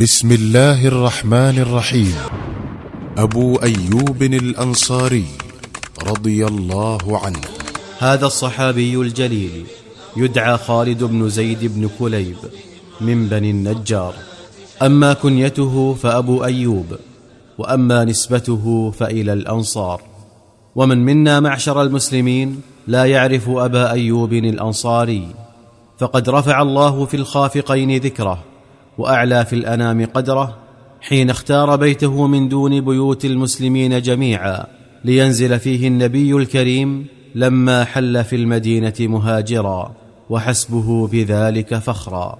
بسم الله الرحمن الرحيم ابو ايوب الانصاري رضي الله عنه هذا الصحابي الجليل يدعى خالد بن زيد بن كليب من بني النجار. أما كنيته فأبو أيوب وأما نسبته فإلى الأنصار. ومن منا معشر المسلمين لا يعرف أبا أيوب الأنصاري فقد رفع الله في الخافقين ذكره. وأعلى في الأنام قدره حين اختار بيته من دون بيوت المسلمين جميعا لينزل فيه النبي الكريم لما حل في المدينة مهاجرا وحسبه بذلك فخرا.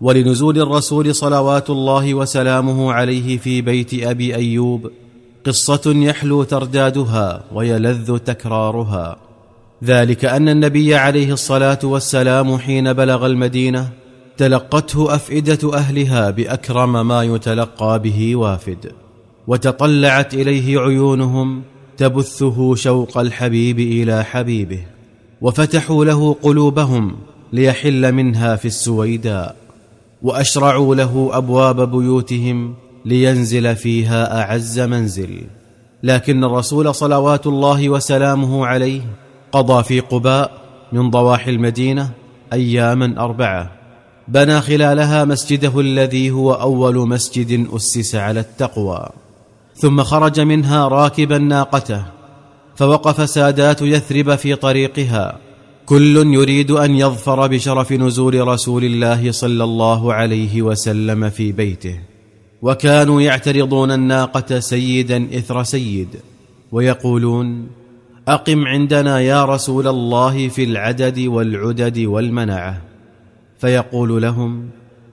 ولنزول الرسول صلوات الله وسلامه عليه في بيت أبي أيوب قصة يحلو تردادها ويلذ تكرارها. ذلك أن النبي عليه الصلاة والسلام حين بلغ المدينة تلقته أفئدة أهلها بأكرم ما يتلقى به وافد وتطلعت إليه عيونهم تبثه شوق الحبيب إلى حبيبه وفتحوا له قلوبهم ليحل منها في السويداء وأشرعوا له أبواب بيوتهم لينزل فيها أعز منزل. لكن الرسول صلوات الله وسلامه عليه قضى في قباء من ضواحي المدينة أياما أربعة. بنى خلالها مسجده الذي هو أول مسجد أسس على التقوى. ثم خرج منها راكبا ناقته فوقف سادات يثرب في طريقها. كل يريد أن يظفر بشرف نزول رسول الله صلى الله عليه وسلم في بيته. وكانوا يعترضون الناقة سيدا إثر سيد ويقولون أقم عندنا يا رسول الله في العدد والعدد والمنعة. فيقول لهم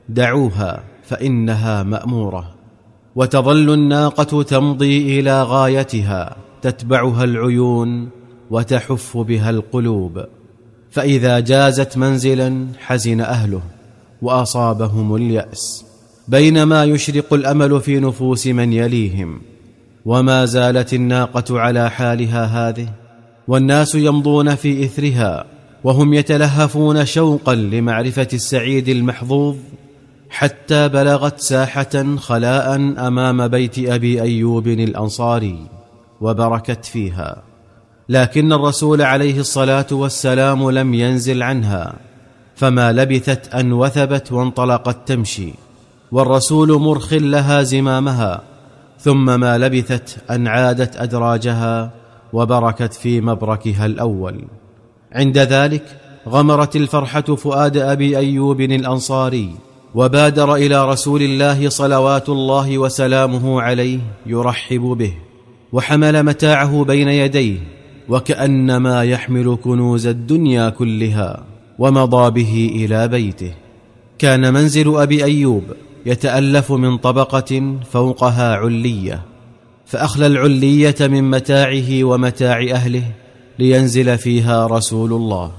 دعوها فإنها مأمورة. وتظل الناقة تمضي إلى غايتها تتبعها العيون وتحف بها القلوب. فإذا جازت منزلا حزن أهله وأصابهم اليأس. بينما يشرق الأمل في نفوس من يليهم. وما زالت الناقة على حالها هذه والناس يمضون في إثرها. وهم يتلهفون شوقا لمعرفة السعيد المحظوظ حتى بلغت ساحة خلاء أمام بيت أبي أيوب الأنصاري وبركت فيها. لكن الرسول عليه الصلاة والسلام لم ينزل عنها فما لبثت أن وثبت وانطلقت تمشي والرسول مرخ لها زمامها ثم ما لبثت أن عادت أدراجها وبركت في مبركها الأول. عند ذلك غمرت الفرحة فؤاد أبي أيوب الأنصاري وبادر إلى رسول الله صلوات الله وسلامه عليه يرحب به وحمل متاعه بين يديه وكأنما يحمل كنوز الدنيا كلها ومضى به إلى بيته. كان منزل أبي أيوب يتألف من طبقة فوقها علية فأخلى العلية من متاعه ومتاع أهله لينزل فيها رسول الله.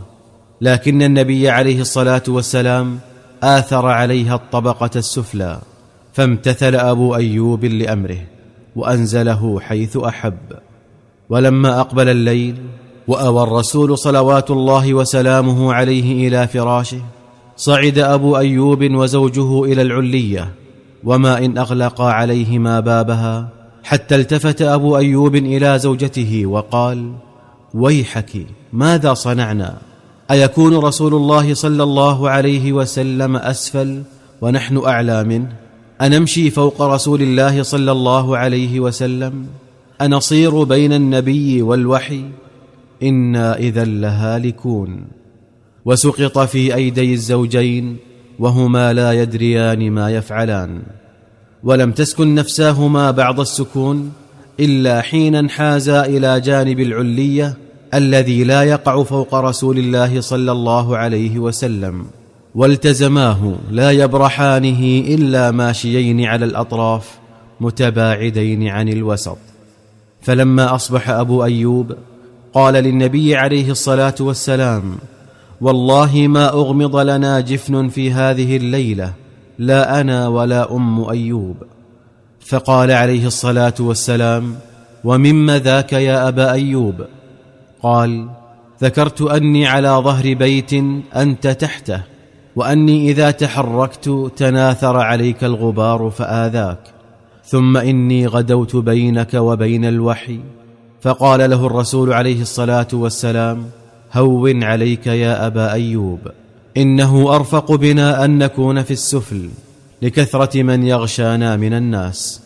لكن النبي عليه الصلاة والسلام آثر عليها الطبقة السفلى فامتثل أبو أيوب لأمره وأنزله حيث أحب. ولما أقبل الليل وأوى الرسول صلوات الله وسلامه عليه إلى فراشه صعد أبو أيوب وزوجه إلى العلية وما إن أغلقا عليهما بابها حتى التفت أبو أيوب إلى زوجته وقال ويحك ماذا صنعنا؟ أيكون رسول الله صلى الله عليه وسلم أسفل ونحن أعلى منه؟ أنمشي فوق رسول الله صلى الله عليه وسلم؟ أنصير بين النبي والوحي؟ إنا إذا لهالكون. وسقط في أيدي الزوجين وهما لا يدريان ما يفعلان. ولم تسكن نفساهما بعض السكون إلا حين انحازا إلى جانب العلية الذي لا يقع فوق رسول الله صلى الله عليه وسلم والتزماه لا يبرحانه إلا ماشيين على الأطراف متباعدين عن الوسط. فلما أصبح أبو أيوب قال للنبي عليه الصلاة والسلام والله ما أغمض لنا جفن في هذه الليلة لا أنا ولا أم أيوب. فقال عليه الصلاة والسلام ومم ذاك يا أبا أيوب؟ قال ذكرت أني على ظهر بيت أنت تحته وأني إذا تحركت تناثر عليك الغبار فآذاك ثم إني غدوت بينك وبين الوحي. فقال له الرسول عليه الصلاة والسلام هون عليك يا أبا أيوب إنه أرفق بنا أن نكون في السفل لكثرة من يغشانا من الناس.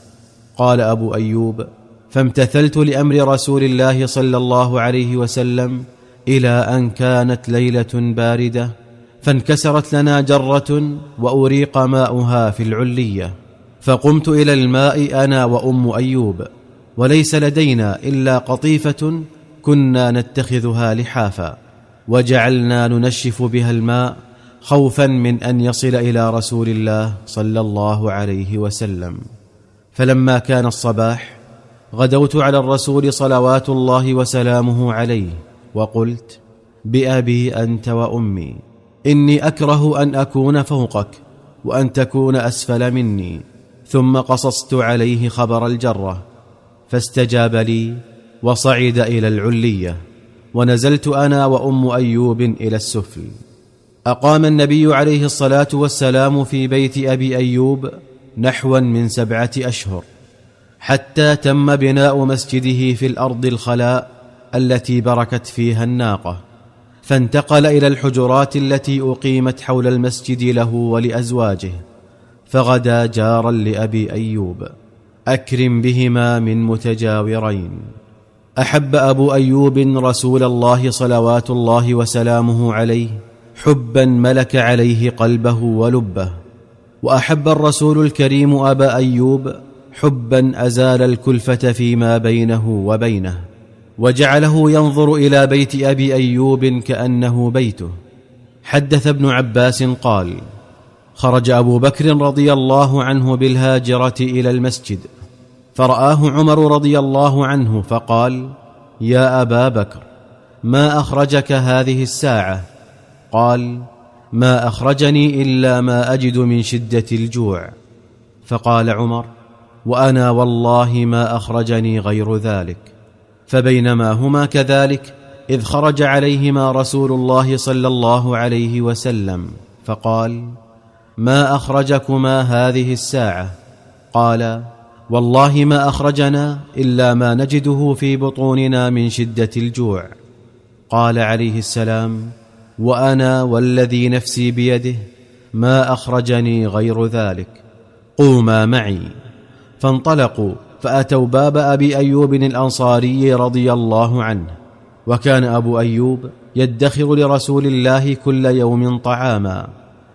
قال أبو أيوب فامتثلت لأمر رسول الله صلى الله عليه وسلم إلى أن كانت ليلة باردة فانكسرت لنا جرة وأريق ماؤها في العلية. فقمت إلى الماء أنا وأم أيوب وليس لدينا إلا قطيفة كنا نتخذها لحافا. وجعلنا ننشف بها الماء خوفا من أن يصل إلى رسول الله صلى الله عليه وسلم. فلما كان الصباح غدوت على الرسول صلوات الله وسلامه عليه وقلت بأبي أنت وأمي إني أكره أن أكون فوقك وأن تكون أسفل مني. ثم قصصت عليه خبر الجرة فاستجاب لي وصعد إلى العلية ونزلت أنا وأم أيوب إلى السفل. أقام النبي عليه الصلاة والسلام في بيت أبي أيوب نحوا من سبعة أشهر. حتى تم بناء مسجده في الأرض الخلاء التي بركت فيها الناقة. فانتقل إلى الحجرات التي أقيمت حول المسجد له ولأزواجه. فغدا جارا لأبي أيوب. أكرم بهما من متجاورين. أحب أبو أيوب رسول الله صلوات الله وسلامه عليه. حبا ملك عليه قلبه ولبه. وأحب الرسول الكريم أبا أيوب حبا أزال الكلفة فيما بينه وبينه وجعله ينظر إلى بيت أبي أيوب كأنه بيته. حدث ابن عباس قال خرج أبو بكر رضي الله عنه بالهاجرة إلى المسجد فرآه عمر رضي الله عنه فقال يا أبا بكر ما أخرجك هذه الساعة؟ قال ما أخرجني إلا ما أجد من شدة الجوع. فقال عمر وأنا والله ما أخرجني غير ذلك. فبينما هما كذلك إذ خرج عليهما رسول الله صلى الله عليه وسلم فقال ما أخرجكما هذه الساعة؟ قال والله ما أخرجنا إلا ما نجده في بطوننا من شدة الجوع. قال عليه السلام وأنا والذي نفسي بيده ما أخرجني غير ذلك. قوما معي. فانطلقوا فأتوا باب أبي أيوب الأنصاري رضي الله عنه وكان أبو أيوب يدخر لرسول الله كل يوم طعاما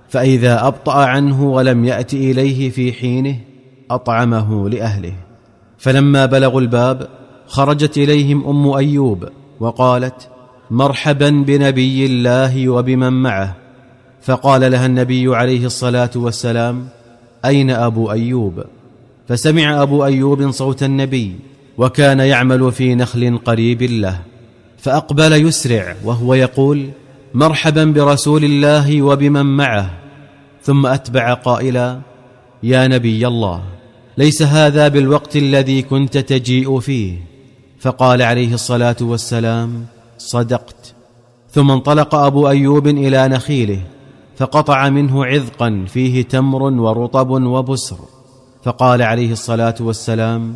فإذا أبطأ عنه ولم يأت إليه في حينه أطعمه لأهله. فلما بلغوا الباب خرجت إليهم أم أيوب وقالت مرحبا بنبي الله وبمن معه. فقال لها النبي عليه الصلاة والسلام أين أبو أيوب؟ فسمع أبو أيوب صوت النبي وكان يعمل في نخل قريب له فأقبل يسرع وهو يقول مرحبا برسول الله وبمن معه. ثم أتبع قائلا يا نبي الله ليس هذا بالوقت الذي كنت تجيء فيه. فقال عليه الصلاة والسلام صدقت. ثم انطلق أبو أيوب إلى نخيله فقطع منه عذقا فيه تمر ورطب وبسر. فقال عليه الصلاة والسلام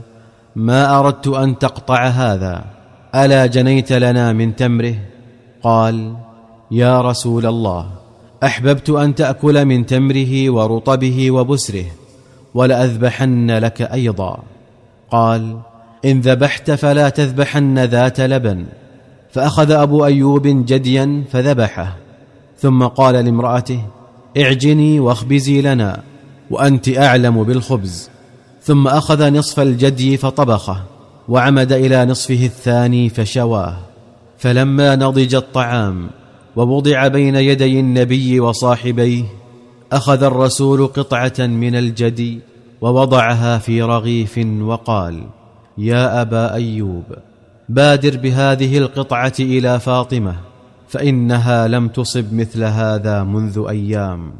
ما أردت أن تقطع هذا ألا جنيت لنا من تمره؟ قال يا رسول الله أحببت أن تأكل من تمره ورطبه وبسره ولأذبحن لك أيضا. قال إن ذبحت فلا تذبحن ذات لبن. فأخذ أبو أيوب جديا فذبحه ثم قال لامرأته اعجني واخبزي لنا. وأنت أعلم بالخبز. ثم أخذ نصف الجدي فطبخه وعمد إلى نصفه الثاني فشواه. فلما نضج الطعام ووضع بين يدي النبي وصاحبيه أخذ الرسول قطعة من الجدي ووضعها في رغيف وقال يا أبا أيوب بادر بهذه القطعة إلى فاطمة فإنها لم تصب مثل هذا منذ أيام.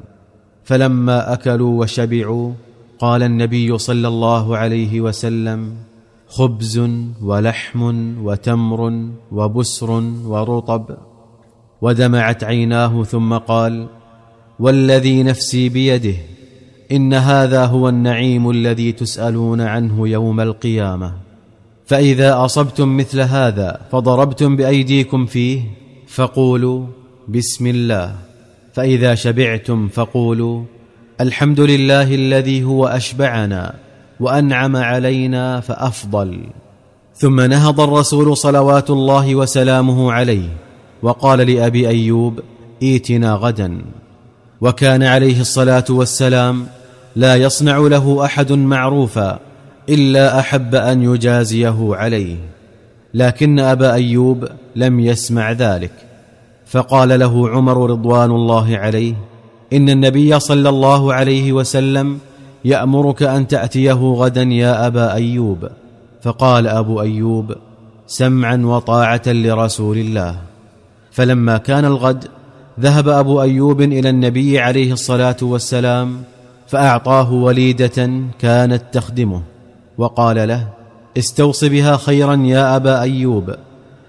فلما أكلوا وشبعوا قال النبي صلى الله عليه وسلم خبز ولحم وتمر وبسر ورطب. ودمعت عيناه ثم قال والذي نفسي بيده إن هذا هو النعيم الذي تسألون عنه يوم القيامة. فإذا أصبتم مثل هذا فضربتم بأيديكم فيه فقولوا بسم الله. فإذا شبعتم فقولوا الحمد لله الذي هو أشبعنا وأنعم علينا فأفضل. ثم نهض الرسول صلوات الله وسلامه عليه وقال لأبي أيوب ائتنا غدا. وكان عليه الصلاة والسلام لا يصنع له أحد معروفا إلا أحب أن يجازيه عليه لكن أبا أيوب لم يسمع ذلك. فقال له عمر رضوان الله عليه إن النبي صلى الله عليه وسلم يأمرك أن تأتيه غدا يا أبا أيوب. فقال أبو أيوب سمعا وطاعة لرسول الله. فلما كان الغد ذهب أبو أيوب إلى النبي عليه الصلاة والسلام فأعطاه وليدة كانت تخدمه وقال له استوص بها خيرا يا أبا أيوب.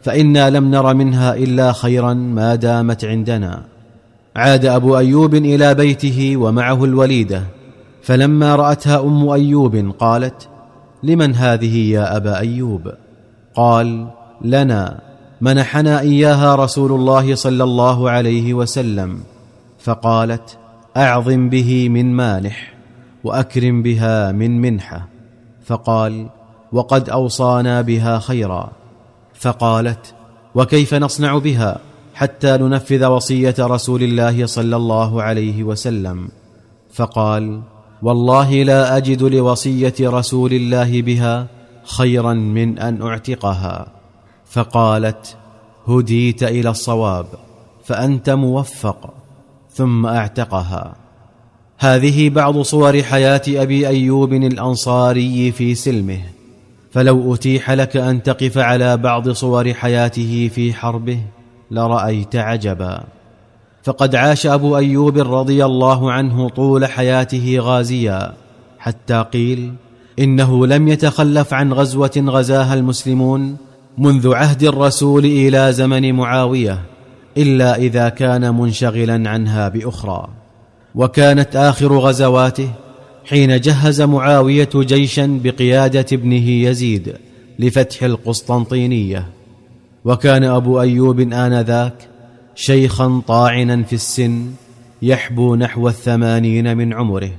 فإنا لم نر منها إلا خيرا ما دامت عندنا. عاد أبو أيوب إلى بيته ومعه الوليدة فلما رأتها أم أيوب قالت لمن هذه يا أبا أيوب؟ قال لنا منحنا إياها رسول الله صلى الله عليه وسلم. فقالت أعظم به من مانح وأكرم بها من منحة. فقال وقد أوصانا بها خيرا. فقالت وكيف نصنع بها حتى ننفذ وصية رسول الله صلى الله عليه وسلم؟ فقال والله لا أجد لوصية رسول الله بها خيرا من أن أعتقها. فقالت هديت إلى الصواب فأنت موفق ثم أعتقها. هذه بعض صور حياة أبي أيوب الأنصاري في سلمه. فلو أتيح لك أن تقف على بعض صور حياته في حربه لرأيت عجبا. فقد عاش أبو أيوب رضي الله عنه طول حياته غازيا حتى قيل إنه لم يتخلف عن غزوة غزاها المسلمون منذ عهد الرسول إلى زمن معاوية إلا إذا كان منشغلا عنها بأخرى. وكانت آخر غزواته حين جهز معاوية جيشا بقيادة ابنه يزيد لفتح القسطنطينية. وكان أبو أيوب آنذاك شيخا طاعنا في السن يحبو نحو الثمانين من عمره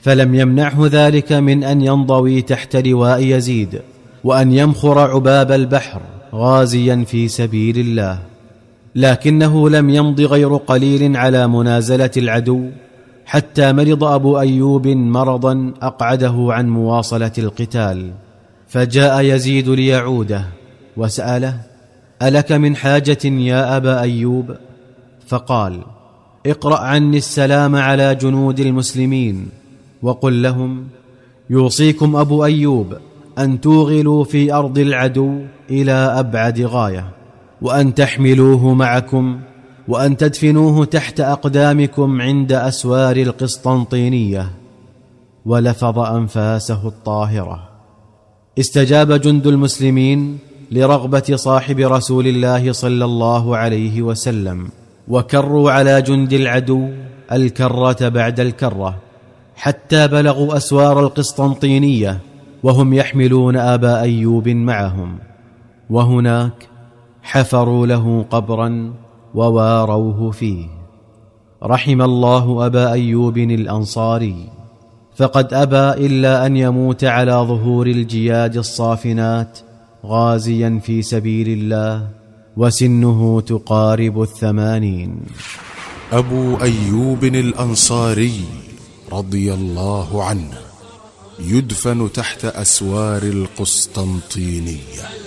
فلم يمنعه ذلك من أن ينضوي تحت لواء يزيد وأن يمخر عباب البحر غازيا في سبيل الله. لكنه لم يمض غير قليل على منازلة العدو حتى مرض أبو أيوب مرضا أقعده عن مواصلة القتال فجاء يزيد ليعوده وسأله ألك من حاجة يا أبا أيوب؟ فقال اقرأ عني السلام على جنود المسلمين وقل لهم يوصيكم أبو أيوب أن توغلوا في أرض العدو إلى أبعد غاية وأن تحملوه معكم وأن تدفنوه تحت أقدامكم عند أسوار القسطنطينية. ولفظ أنفاسه الطاهرة. استجاب جند المسلمين لرغبة صاحب رسول الله صلى الله عليه وسلم وكروا على جند العدو الكرة بعد الكرة حتى بلغوا أسوار القسطنطينية وهم يحملون ابا أيوب معهم. وهناك حفروا له قبرا وواروه فيه. رحم الله أبا أيوب الأنصاري. فقد أبى إلا أن يموت على ظهور الجياد الصافنات غازيا في سبيل الله وسنه تقارب الثمانين. أبو أيوب الأنصاري رضي الله عنه يدفن تحت أسوار القسطنطينية.